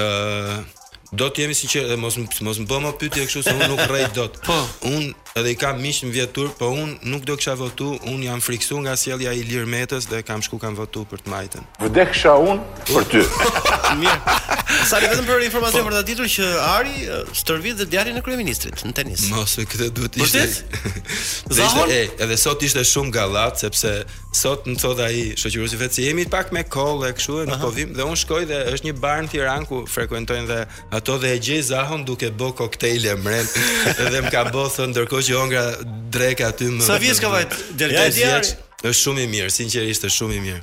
Ë do të jemi të sinqertë dhe mos mos më bëni pyetje kështu se unë nuk rrej dot. Po. Unë edhe i kam miq të vjetër, po unë nuk do kisha votu, unë jam friksu nga sjellja e Ilir Metës dhe kam shku kam votu për të majtën. Vdeksha unë për ty. Mirë. Sali, vetëm për informacion për ta ditur që Ari stërvit dhe djalin e kryeministrit në tenis. Mos e këtë duhet të ishte. Zahon edhe sot ishte shumë gallat sepse sot më thotë ai shoqëruesi vet se jemi pak me kollë kështu e nuk po vim dhe un shkoj dhe është një bar në Tiranë ku frekuentojnë dhe ato dhe e gjej Zahon duke bë koktejle mrena dhe më ka bë, thom ndërkohë që hongra drekë aty më Sa vjeç ka vajt djali, Ari? Është shumë i mirë, sinqerisht është shumë i mirë.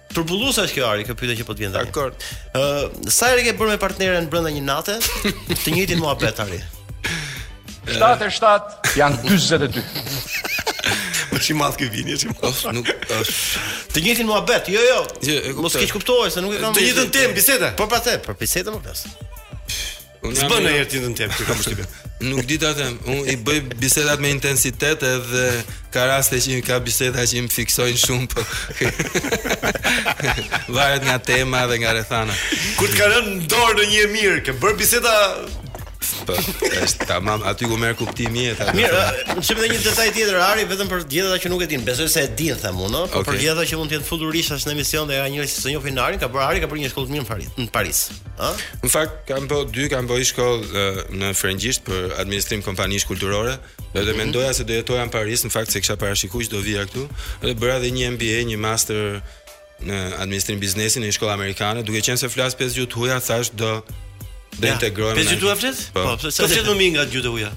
Turbulluese është kjo Ari, kjo pyetje që po të vjen tani. Dakor. Ë, uh, sa herë ke bërë me partneren brenda një nate? të njëjtin muhabet Ari. 77 janë 42. Është i madh ky vini, është i madh. Është nuk është. Të njëjtin muhabet. Jo, jo. Mos keqkuptohesh se nuk e kam. Të njëjtën temë bisede. Po pra the, për bisedën më pas. Unë jam bën herë tjetër ti kam përshtypje. Nuk di ta them, unë i bëj bisedat me intensitet edhe ka raste që ka biseda që më fiksojnë shumë po. Varet nga tema dhe nga rrethana. Kur të kanë në dorë në një mënyrë, ke bër biseda Po, është tamam, aty ku merr kuptim jeta. Mirë, çfarë edhe një detaj tjetër Ari, vetëm për gjithë ata që nuk e din. Besoj se e din thamë unë, no? Po, okay. për gjithë ata që mund të jenë futur rishtas në emision dhe ka njerëz që s'e njohin Arin, ka bërë Ari, ka bërë një shkollë të mirë në Paris, në Paris. Ë? Në fakt kam bë dy, kam bë shkollë në frëngjisht për administrim kompanish kulturore, dhe dhe mhm. mendoja se do jetoja në Paris, në fakt s'e kisha parashikuar që do vija këtu, dhe bëra dhe një MBA, një master në administrim biznesi në një shkollë amerikane, duke qenë se flas pesë gjuhë të huaja, thash do do ja, integrohem. Pesë gjuhë flet? Po, po pesë po, flet më mirë nga gjuhët e huaja?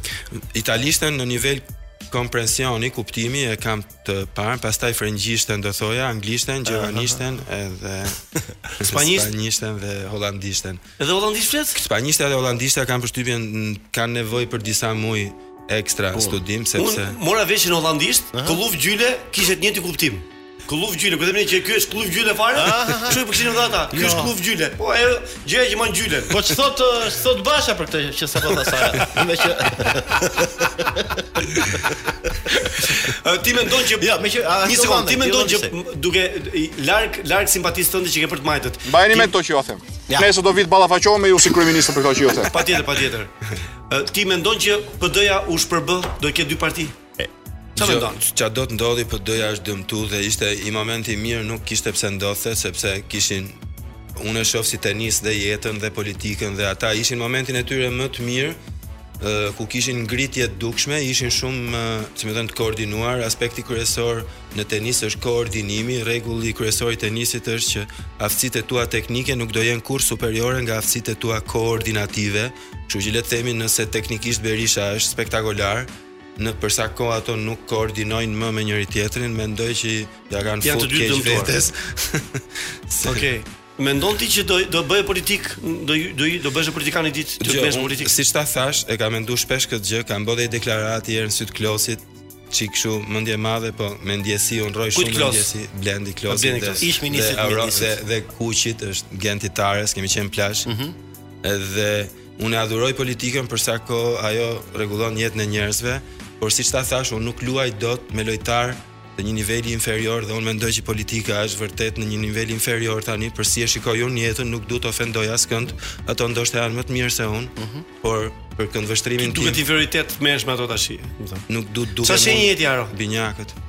Italishten në nivel komprensioni, kuptimi e kam të parë, pastaj frëngjishten do thoja, anglishten, gjermanishten edhe spanjisht, spanjishten dhe holandishten. Edhe holandisht flet? Spanjishtja dhe holandishtja kam përshtypjen kanë nevojë për disa muaj ekstra po. studim sepse Unë mora veshin holandisht, këllëf gjyle kishte të njëjtin kuptim. Këllëf gjyle, kujtuam ne që ky është këllëf gjyle fare. Çu po kishin dhata? Ky është jo. këllëf gjyle. Po ajo Gjëja që mban gjylen. Po ç'thot ç'thot Basha për këtë që sapo tha Sara? Me që Ti mendon që Jo, me që një sekond, ti mendon që duke larg larg simpatisë tënde që ke për të majtët. Mbajeni mend këto që ju them. Nëse do vij të ballafaqohem me ju si kryeminist për këto që ju them. Patjetër, patjetër. Ti mendon që PD-ja u shpërbë, do të ketë dy parti? Ça mendon? Ça do të ndodhi PD-ja është dëmtu dhe ishte momenti i mirë nuk kishte pse ndodhte sepse kishin unë e shof si tenis dhe jetën dhe politikën dhe ata ishin në momentin e tyre më të mirë ku kishin ngritje të dukshme, ishin shumë, si më thënë, të koordinuar. Aspekti kryesor në tenis është koordinimi. Rregulli kryesor i tenisit është që aftësitë e tua teknike nuk do jenë kurrë superiore nga aftësitë e tua koordinative. Kështu që le të themi nëse teknikisht Berisha është spektakolar, Në për sa kohë ato nuk koordinojnë më me njëri tjetrin, mendoj që ja kanë fut keq vetes. Okej. Okay. Mendon ti që do do bëj politik, do do do bëhesh politikan një ditë, të bësh politik. Siç ta thash, e kam menduar shpesh këtë gjë, kam bërë një deklaratë një herë në syt Klosit, çik kështu mendje madhe, po me ndjesi unë rroj shumë me ndjesi Blendi Klosit ish ministri dhe, dhe, dhe Kuqit dhe Genti Tares, kemi qenë plazh. Mm -hmm. Dhe Unë e adhuroj politikën për sa kohë ajo rregullon jetën e njerëzve, por siç ta thash, unë nuk luaj dot me lojtar të një niveli inferior dhe unë mendoj që politika është vërtet në një nivel inferior tani, për si e shikoj unë jetën, nuk dua të ofendoj askënd, ato ndoshta janë më të mirë se unë, uh mhm. -huh. por për këndvështrimin tim. Duhet i veritet me ato tash, domethënë. Nuk duhet duke. Ça shenje je ti Aro? Binjakët.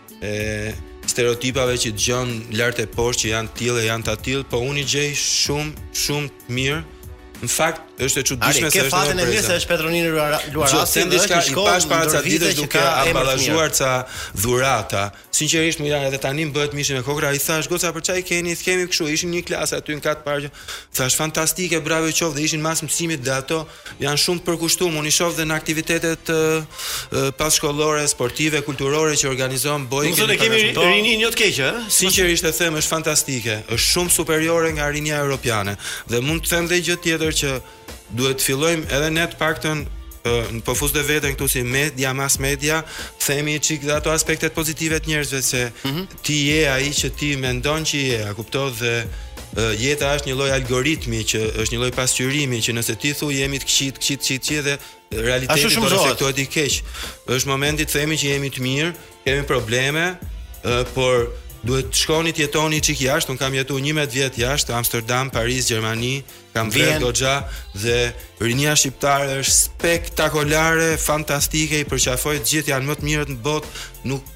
e stereotipave që dëgjon lart e poshtë që janë të tillë e janë të tillë, po unë i gjej shumë shumë të mirë. Në fakt është e çuditshme se është, ke fatin e mirë se është Petro Nini Luarasi dhe është i pash para ca ditësh duke amballazhuar ca dhurata. Sinqerisht më janë edhe tani më bëhet mishi me kokrra, i thash goca për ça i keni, kemi kështu, ishin një klasë aty në kat të parë. Thash fantastike, bravo qoftë dhe ishin mas mësimit dhe ato Janë shumë të përkushtuar, unë i shoh dhe në aktivitetet passhkollore, sportive, kulturore që organizon Boj. Nuk do kemi rini jo të keqe, ë? Sinqerisht e them, është fantastike, është shumë superiore nga rinia europiane dhe mund të them dhe një gjë tjetër që duhet të fillojmë edhe ne të paktën ne, përfus dhe vetën këtu si media, mas media, të themi një çikë dhe ato aspektet pozitive të njerëzve se mm -hmm. ti je ai që ti mendon që je, a kupto dhe jeta është një lloj algoritmi që është një lloj pasqyrimi që nëse ti thu jemi të këqij, këqij, këqij, këqij dhe realiteti do të reflektohet i keq. Është momenti të themi që jemi të mirë, kemi probleme, uh, por duhet të shkoni të jetoni çik jashtë, un kam jetuar 11 vjet jashtë, Amsterdam, Paris, Gjermani, kam bërë goxha dhe rinia shqiptare është spektakolare, fantastike, i përqafoj të gjithë janë më të mirët në botë, nuk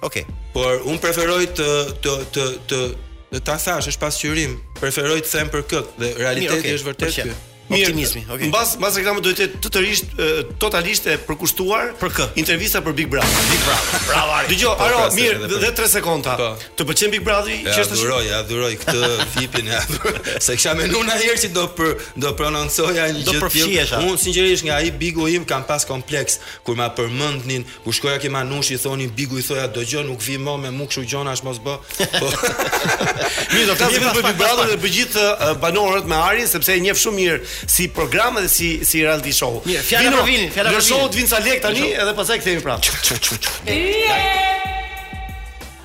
Okej. Okay. Por un preferoj të të të të të ta thash është pasqyrim, preferoj të them për këtë dhe realiteti okay, është vërtet ky. Optimizmi, okay. Mbas mbas reklamës duhet të jetë totalisht totalisht e përkushtuar për kë? Intervista për Big Brother. Big Brother. Bravo. Dëgjo, po, Aro, pra, mirë, dhe 3 sekonda. Po. Të pëlqen Big Brother? Ja, Qështë duroj, ja duroj këtë VIP-in ja. Se kisha menu na herë që do për do prononcoja një gjë. Do përfshihesha. Unë sinqerisht nga ai Bigu im kam pas kompleks kur ma përmendnin Kur shkoja ke Manushi thonin Bigu i thoja do gjë nuk vi më me mu kshu gjonasht mos bë. Po. Mirë, do të vijmë për Big Brother dhe për gjithë banorët me Arin sepse e njeh shumë mirë si program dhe si si reality show. Mirë, fjala për Vinin, fjala për Vinin. Do shohim dhe Vinin sa lek tani edhe pastaj kthehemi prapë. Çu çu çu.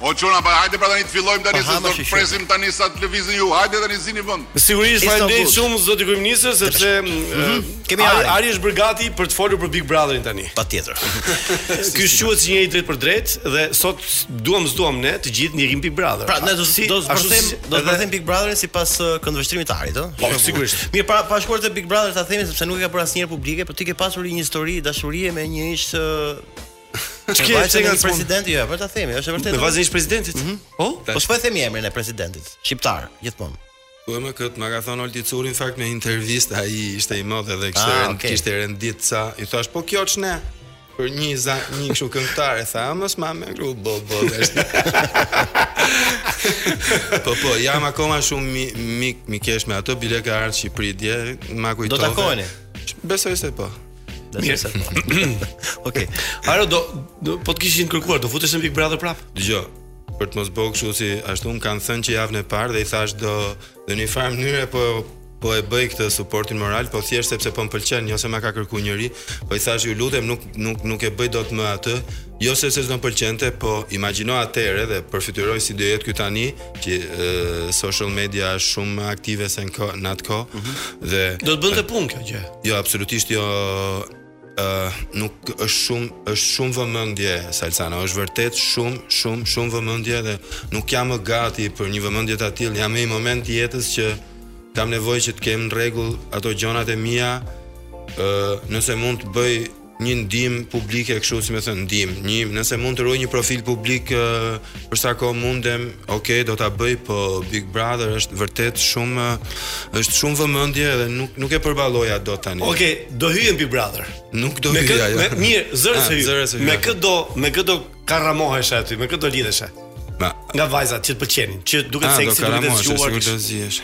O çuna pa hajde pra tani të fillojmë tani se do të presim tani sa të lëvizin ju. Hajde tani zini vend. Sigurisht faleminderit shumë zoti kryeministër sepse mhm. kemi Arin, Ari është bërë gati për të folur për Big Brotherin tani. Patjetër. Ky shquhet si njeri i drejtpërdrejtë dhe sot, duam s'duam ne të gjithë ndjekim Big Brother. Pra ne do të do të zbërthejmë do të zbërthejmë Big Brotherin sipas uh, këndvështrimit të Arit, ë? Po sigurisht. Mirë pa pa shkuar te Big Brother ta themi sepse nuk e ka bërë asnjëherë publike, por ti ke pasur një histori dashurie me një ish uh, Me vajzën e një presidenti, jo, po ta themi, është e vërtetë. Me vajzën e një presidenti. Mhm. Po? Po s'po e themi emrin e presidentit shqiptar gjithmonë. Po këtë ma ka thon Olti Curri në fakt në intervistë ai ishte i madh edhe kishte ah, okay. kishte rendit ca i thash po kjo ç'ne për një za një kështu këngëtar e tha mos ma me gru bo bo po po jam akoma shumë mi mi, mikesh me atë bile ka ardhur në Shqipëri dje ma kujtove do takojeni besoj se po Mirë se. Okej. Ajo do, do po të kishin kërkuar, do futesh në Big Brother prap. Dëgjo. Për të mos bo kështu si ashtu më kanë thënë që javën e parë dhe i thash do, në një farë mënyre po po e bëj këtë suportin moral, po thjesht sepse po më pëlqen, jo se më ka kërkuar njeri, po i thash ju lutem nuk nuk nuk e bëj dot më atë, Jo se se s'do m'pëlqente, po imagjino atëherë dhe përfytyroj si do jetë ky tani që e, social media është shumë më aktive se në kohë, në atë kohë mm -hmm. dhe do të bënte punë kjo gjë. Jo, absolutisht jo Uh, nuk është shumë është shumë vëmendje Salsana, është vërtet shumë shumë shumë vëmendje dhe nuk jam më gati për një vëmendje të tillë. Jam në një moment të jetës që kam nevojë që të kem në rregull ato gjënat e mia, ë uh, nëse mund të bëj një ndihmë publike kështu si me thënë ndihmë, një nëse mund të ruaj një profil publik për sa kohë mundem, ok, do ta bëj, po Big Brother është vërtet shumë është shumë vëmendje dhe nuk nuk e përballoj atë dot tani. Ok, do hyje në Big Brother. Nuk do hyj, jo. Mirë, zëre ah, se hyn. Me kë do, me kë do karramohesh aty, me kë do lidhesh? Ma, nga vajzat që të pëlqenin, që duket ah, seksi, duket të zgjuar. Ah, do karramohesh,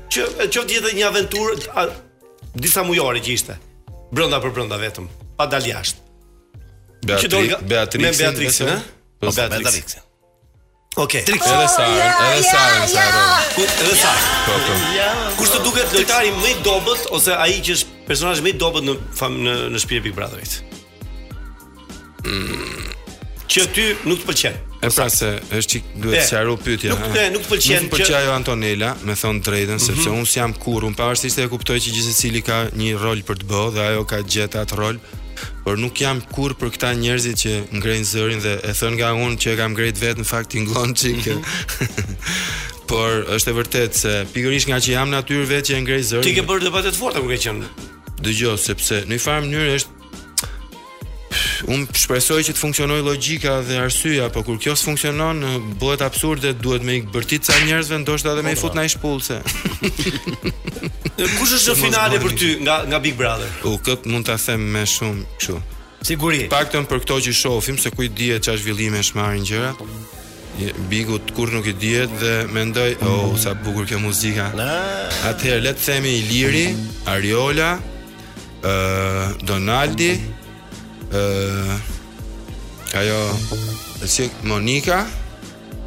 Që qoftë edhe një aventurë disa mujore që ishte. Brenda për brenda vetëm, pa dal jashtë. Beatrix, Beatrix, me Beatrix, ha? Po Beatrix. Okej. Trix edhe sa, edhe sa, edhe sa. Edhe sa. Po, po. Kush të duket lojtari më i dobët ose ai që është personazhi më i dobët në në në shpi të Big Brotherit? Që ty nuk të pëlqen. E pra se është çik duhet të sqaroj pyetjen. Nuk të nuk të pëlqen. Nuk më pëlqen ajo Antonela, me thënë të drejtën mm -hmm. sepse unë s'jam kurrë, unë pavarësisht se e kuptoj që gjithsecili ka një rol për të bërë dhe ajo ka gjetë atë rol, por nuk jam kurrë për këta njerëzit që ngrejnë zërin dhe e thënë nga unë që e kam ngrejt vetë në fakt tingëllon çik. Mm -hmm. por është e vërtetë se pikërisht nga që jam natyrë vetë që e ngrej zërin. Ti ke bërë debate të forta kur ke qenë. Dëgjo sepse në një farë mënyre është Unë shpresoj që të funksionojë logjika dhe arsyeja, po kur kjo s'funksionon, bëhet absurde, duhet me i bërtit ca njerëzve, ndoshta edhe me i po, fut po. nai shpullë, se. Kush është në finale për ty nga nga Big Brother? U kët mund ta them me shumë kështu. Siguri. Paktën për këto që shohim se ku dihet çfarë zhvillimesh marrin gjërat. Bigut kurrë nuk i dihet dhe mendoj, oh, sa bukur kjo muzika. Atëherë, le të themi Iliri, Ariola, Ë Donaldi, ë ajo si Monika,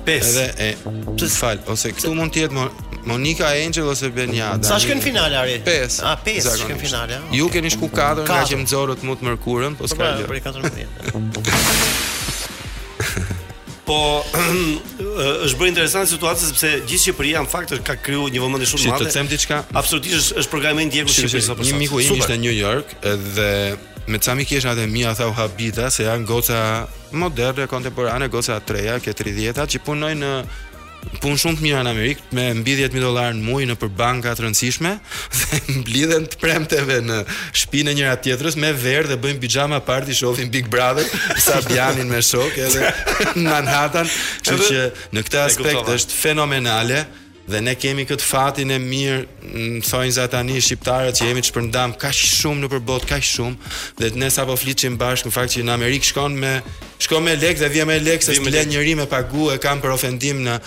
Pes. Edhe e pse fal, ose këtu mund të jetë Monika Einxhel ose Beniada. Sa shkon në finale ari? 5. A 5 shkon në finale. Okay. Ju keni shku 4 ngaqë më nxorët mu të mërkurën, po, po s'ka pra, gjë. Po 14. Po është bërë interesant situata sepse gjithë Shqipëria në fakt ka krijuar një vëmendje shumë të madhe. Si të them diçka? Absolutisht është është programi i ndjekur Shqipërisë sot. Një miku im ishte në New York dhe me ca mikesha dhe m'i tha u habita se janë goca moderne kontemporane, goca të reja, ke 30-ta që punojnë në punë shumë të mira në Amerikë me mbi 10000 dollarë në muaj nëpër banka të rëndësishme. dhe mblidhen të premteve në shpi të njëra-tjetrës me verë dhe bëjnë pijama party shohin Big Brother sa bjanin me shok edhe në Manhattan kështu që në këtë aspekt është fenomenale dhe ne kemi këtë fatin e mirë në thonjëza tani shqiptarët që jemi të shpërndarë kaq shumë nëpër botë kaq shumë dhe ne sapo flitshim bashkë në fakt që në Amerikë shkon me Shkon me lek dhe vjen me lek se s'të lë njeri me pagu e kanë për ofendim janë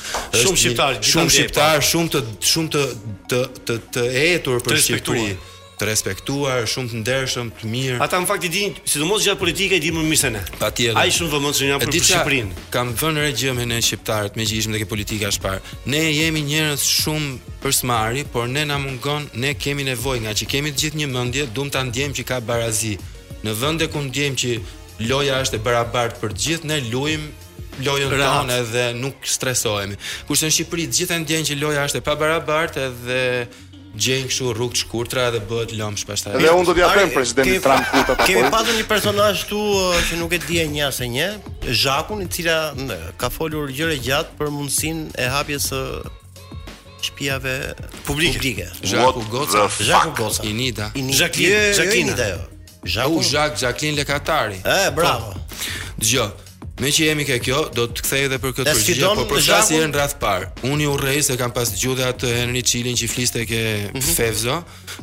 shumë shqiptar, shumë shqiptar, shumë të shumë të të të të etur për Shqipëri, të respektuar, shumë të ndershëm, të mirë. Ata në fakt i dinë, sidomos gjërat e politikës i dinë më mirë se ne. Patjetër. Ai shumë vëmendshëm janë për Shqipërinë. Kam vënë re një gjë me ne shqiptarët, meqë ishim tek politika më parë. Ne jemi njerëz shumë për së mbari, por ne na mungon, ne kemi nevojë nga që kemi të gjithë një mendje, duam ta ndjejmë që ka barazi. Në vende ku ndjejmë që Loja është e barabartë për të gjithë, ne luajmë lojën tonë edhe nuk stresohemi. Kurse në Shqipëri të gjithë e ndjejnë që loja është e pabarabartë edhe gjejnë kështu rrugë të shkurtra edhe bëhet lëmsh pastaj. Dhe unë do t'ia them presidentit Trump ku ta Kemi pasur një personazh këtu uh, që nuk e di njeh apo e njeh, Zhakun, e cila ka folur gjerë e gjatë për mundësinë e hapjes së shtëpiave publike. publike. Zhaku Goca, Zhaku Goca, Inida, Inida, Zhaku Goca, Inida. Zhaku Zhak Zhaklin Lekatari. E, bravo. Po. Dëgjo. Meqë jemi ke kjo, do të kthej edhe për këtë përgjigje, por për sa si janë rrath parë. Unë urrej se kam pas dëgjuar dhe atë Henri Çilin që fliste ke mm -hmm. Fevziu,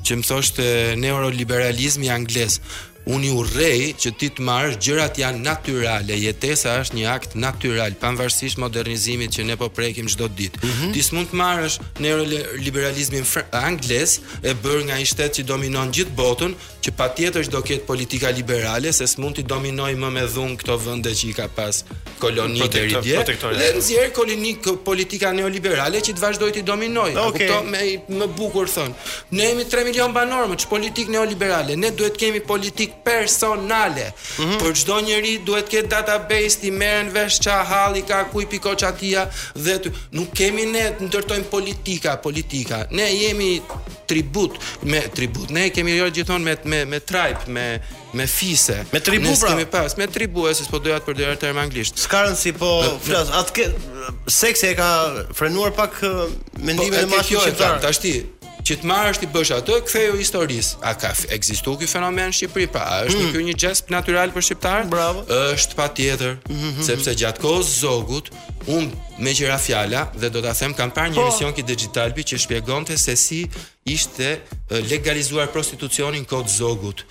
që më thoshte neoliberalizmi anglez. Unë urrej që ti të marrësh gjërat janë natyrale, jetesa është një akt natyral, pavarësisht modernizimit që ne po prekim çdo ditë. Mm -hmm. Ti s'mund të marrësh neoliberalizmin anglez e bërë nga një shtet që dominon gjithë botën që patjetër do ketë politika liberale se s'mund t'i dominoj më me dhunë këto vende që i ka pas koloni deri dje dhe nxjerr koloni politika neoliberale që të vazhdoj t'i dominoj okay. kupton me më bukur thon ne jemi 3 milion banorë me ç'politikë neoliberale ne duhet kemi politikë personale mm -hmm. për çdo njeri duhet ketë database t'i merret vesh ça halli ka ku i pikon çatia dhe të, nuk kemi ne ndërtojmë politika politika ne jemi tribut me tribut ne kemi rrjedh gjithmonë me me me tribe me me fise me tribu pra kemi pas me tribu se s'po doja të përdorja term anglisht s'ka rëndsi po flas atë ke seksi e ka frenuar pak po, mendimin e mashit jo, shqiptar tashti që të marrësh ti bësh atë, ktheju historisë. A ka ekzistuar ky fenomen në Shqipëri? Pra, a është mm. ky një gjest natyral për shqiptarët? Bravo. Është patjetër, mm -hmm. sepse gjatë kohës së Zogut, Un meqë ra fjala dhe do ta them kam parë një po. emision ke Digitalb që shpjegonte se si ishte legalizuar prostitucioni n kohë t Zogut.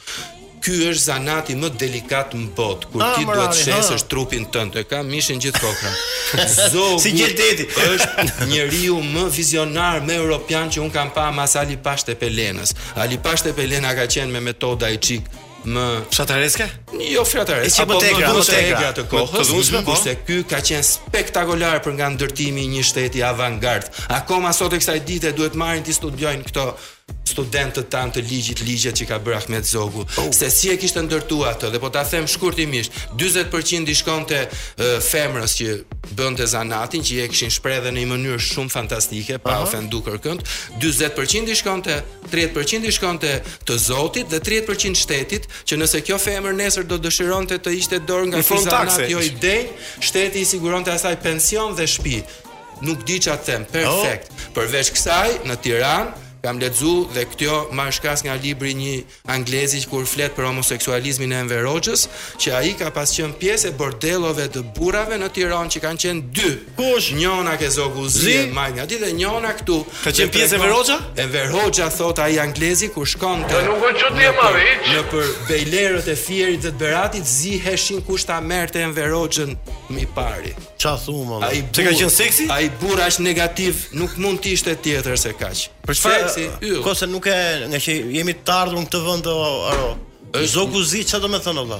Ky është zanati më delikat në botë, kur ah, ti duhet të shesësh trupin tënd, të ka mishin gjithë kokrra. Zogu si gjelteti. është njeriu më vizionar, më europian që un kam pa mas Ali Pashë Tepelenës. Ali Pashë Tepelena ka qenë me metoda i çik më fshatareske? Jo fshatareske, apo më t'egra, më t'egra atë kohë. Të dhunshme, po. Kurse ky ka qenë spektakolar për nga ndërtimi i një shteti avangard. Akoma sot e kësaj dite duhet marrin t'i studiojnë këto studentët tanë të ligjit, ligjet që ka bërë Ahmet Zogu, oh. se si e kishte ndërtu atë dhe po ta them shkurtimisht, 40% i shkonte uh, femrës që bënte zanatin që e kishin shpreh edhe në një mënyrë shumë fantastike, pa uh -huh. ofendu kërkënd, 40% i shkonte Tridhjetë për qind i shkonte të Zotit dhe tridhjetë për qind shtetit, që nëse kjo femër nesër do dëshironte të hiqte dorë nga ky zanat jo i denjë, shteti i siguronte asaj pension dhe shpi. Nuk di ça të them. Perfekt. Oh. Përveç kësaj, në Tiranë kam lexu dhe kët gjo marr shkas nga libri i një anglezi që kur flet për homoseksualizmin e Enver Hoxhës, që ai ka pas qenë pjesë e bordellove të burrave në Tiranë që kanë qenë dy. Ku është njëna ke Zogu i Zi, zi? e maj mend aty dhe njëna këtu. Ka qenë pjesë Enver Hoxha? Enver Hoxha thot ai anglezi kur shkonte. Nuk është çudi e madhe hiç. Nëpër bejlerët e Fierit dhe të Beratit ziheshin kush ta merrte Enver Hoxhën mi pari. Ça thu ma? Ai pse ka qenë seksi? Ai burrë është negativ, nuk mund të ishte tjetër se kaq. Për çfarë? Seksi, yll. Kush e, nuk e, nga që jemi të ardhur në këtë vend o Aro. Është Zogu i Zi, çfarë do të thonë valla?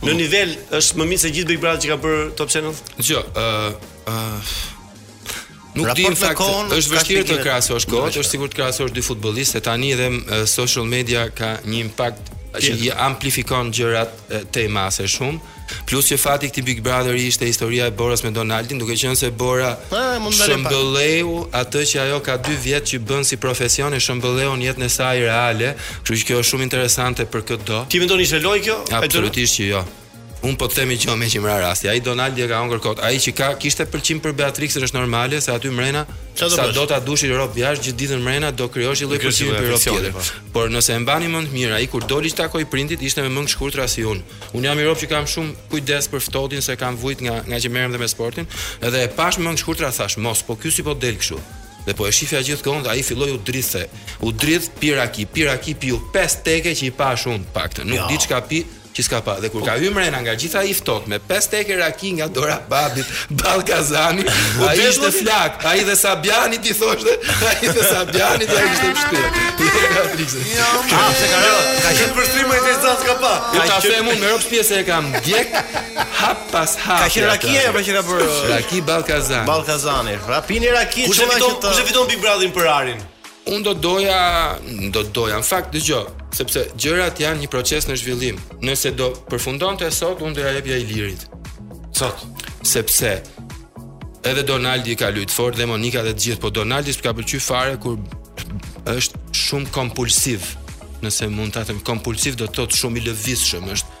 Në nivel është më mirë se gjithë Big Brother që ka bër Top Channel? Jo, ë ë Nuk di në fakt, është vështirë të krahasosh kohët, është sikur të krahasosh dy futbollistë, tani edhe social media ka një impakt që i amplifikon gjërat tej mase shumë. Plus që fati i këtij Big Brotheri ishte historia e Borës me Donaldin, duke qenë se Bora shëmbëlleu atë që ajo ka 2 vjet që bën si profesion e shëmbëlleu në jetën e saj reale, Kështu që kjo është shumë interesante për këdo. Ti mendon ishte lojë kjo? Absolutisht që jo. Un po të them një gjë meqë më ra rasti. Ai Donaldi e ka hongër kot. Ai që ka kishte pëlqim për Beatriksën është normale se aty mrena sado ta dush i rob jashtë gjithë ditën mrena do krijosh i lloj pëlqimi për rob tjetër. Po. Por nëse e mbani mend mirë, ai kur doli të takoj prindit ishte me mëngë t shkurtra si un. Un jam i rob që kam shumë kujdes për ftohtin se kam vujt nga nga që merrem dhe me sportin, edhe e pash me mëngë t shkurtra thash mos, po ky si po del kështu. Dhe po e shifja gjithë kohën dhe ai filloi u dridhte. U dridh pi raki, pi raki piu pesë teke që i pash unë të paktën. Nuk di ç'ka pi, që s'e kam pa. Dhe kur ka hyrë mrena nga gjithë ai ftohtë me pesë teke raki nga dora e babit, ballë kazani, u Ai deshte ishte- flak. Ai dhe Sabiani t'i thoshte, ai dhe Sabiani do ishte pështyr. Nga frikë. Ah, se ka rënë. Ka qenë për streamer i Texas ka pa. Ju ta them unë me rob shtëpi se e kam djek. Hap Pas hapja. Ka qenë rakia apo që ka bërë? Uh, Raki Ballkazan. Ballkazani. Pra pini raki kush e fiton kush e fiton Big Brother-in për Arin? Un do doja, do doja. Në fakt dëgjo, sepse gjërat janë një proces në zhvillim. Nëse do përfundonte sot, un do ia jepja Ilirit. Sot, sepse edhe Donaldi ka lujt fort dhe Monika dhe të gjithë, po Donaldi s'më ka pëlqy fare kur është shumë kompulsiv. Nëse mund ta them kompulsiv do të thotë shumë i lëvizshëm, është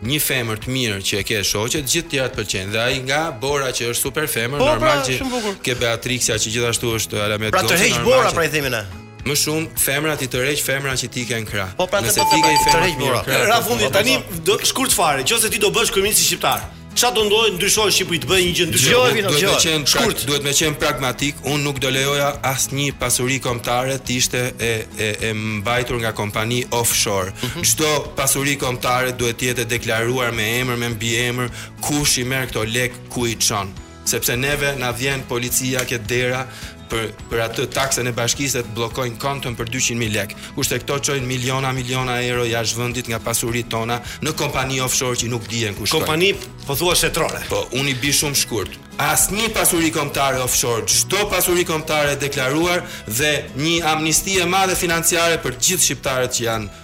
Një femër të mirë që e ke shoqe, gjithë tjerat të pëlqejnë. Dhe ai nga Bora që është super femër, po, pra, normal pra, që ke Beatrixia që gjithashtu është alamet. Pra tërheq Bora pra i themi ne. Më shumë femra ti tërheq femra që ti ke në krah. Po pra të po tërheq Bora. Ra fundi tani do shkurt fare, qoftë se ti do bëhesh kryeministër shqiptar. Çfarë do ndodhë, ndryshoje Shqipëri, të bëjë një gjë ndryshoje. Zgjohemi, duhet me qenë shkurt, duhet me qenë pragmatik. Unë nuk do lejoja asnjë pasuri kombëtare të ishte e e e mbajtur nga kompani offshore. Mhm. Çdo mm -hmm. pasuri kombëtare duhet të jetë e deklaruar me emër, me mbiemër, kush i merr këto lek, ku i çon. Sepse neve na vjen policia ke dera për për atë taksën e bashkisë dhe të bllokojnë konton për dyqind mijë lekë. Kurse këto çojnë miliona miliona euro jashtë vendit nga pasuritë tona në kompani offshore që nuk dihen ku shkojnë. Kompani pothuajse shtetërore. Po, unë i bi shumë shkurt. Asnjë pasuri kombëtare offshore, çdo pasuri kombëtare e deklaruar dhe një amnisti e madhe financiare për të gjithë shqiptarët që janë